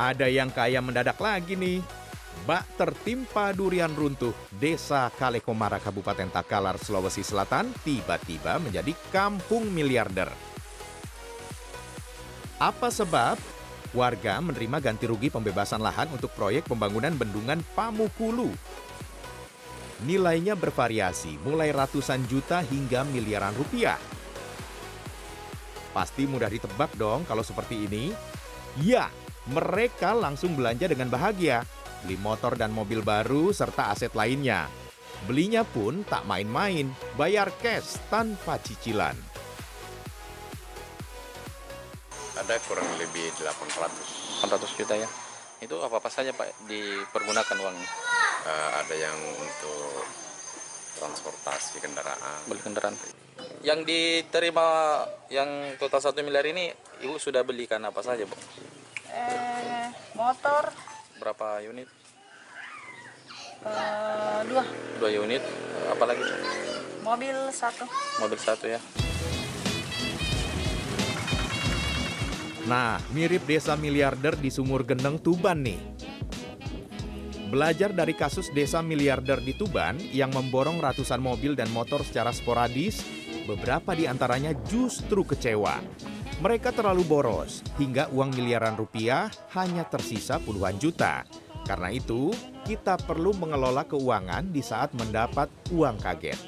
Ada yang kaya mendadak lagi nih. Bak tertimpa durian runtuh, Desa Kalekomara Kabupaten Takalar, Sulawesi Selatan tiba-tiba menjadi kampung miliarder. Apa sebab? Warga menerima ganti rugi pembebasan lahan untuk proyek pembangunan bendungan Pamukulu. Nilainya bervariasi, mulai ratusan juta hingga miliaran rupiah. Pasti mudah ditebak dong kalau seperti ini. Ya, mereka langsung belanja dengan bahagia. Beli motor dan mobil baru serta aset lainnya. Belinya pun tak main-main, bayar cash tanpa cicilan. Ada kurang lebih 800. 400 juta ya. Itu apa-apa saja Pak dipergunakan uangnya? Eh, ada yang untuk transportasi kendaraan. Beli kendaraan. Yang diterima yang total 1 miliar ini Ibu sudah belikan apa saja, Bu? Eh, motor Berapa unit? eh, dua Dua unit. Apalagi mobil satu mobil satu ya. Nah, mirip desa miliarder di Sumur Gendeng, Tuban nih. Belajar dari kasus desa miliarder di Tuban yang memborong ratusan mobil dan motor secara sporadis, beberapa di antaranya justru kecewa. Mereka terlalu boros, hingga uang miliaran rupiah hanya tersisa puluhan juta. Karena itu, kita perlu mengelola keuangan di saat mendapat uang kaget.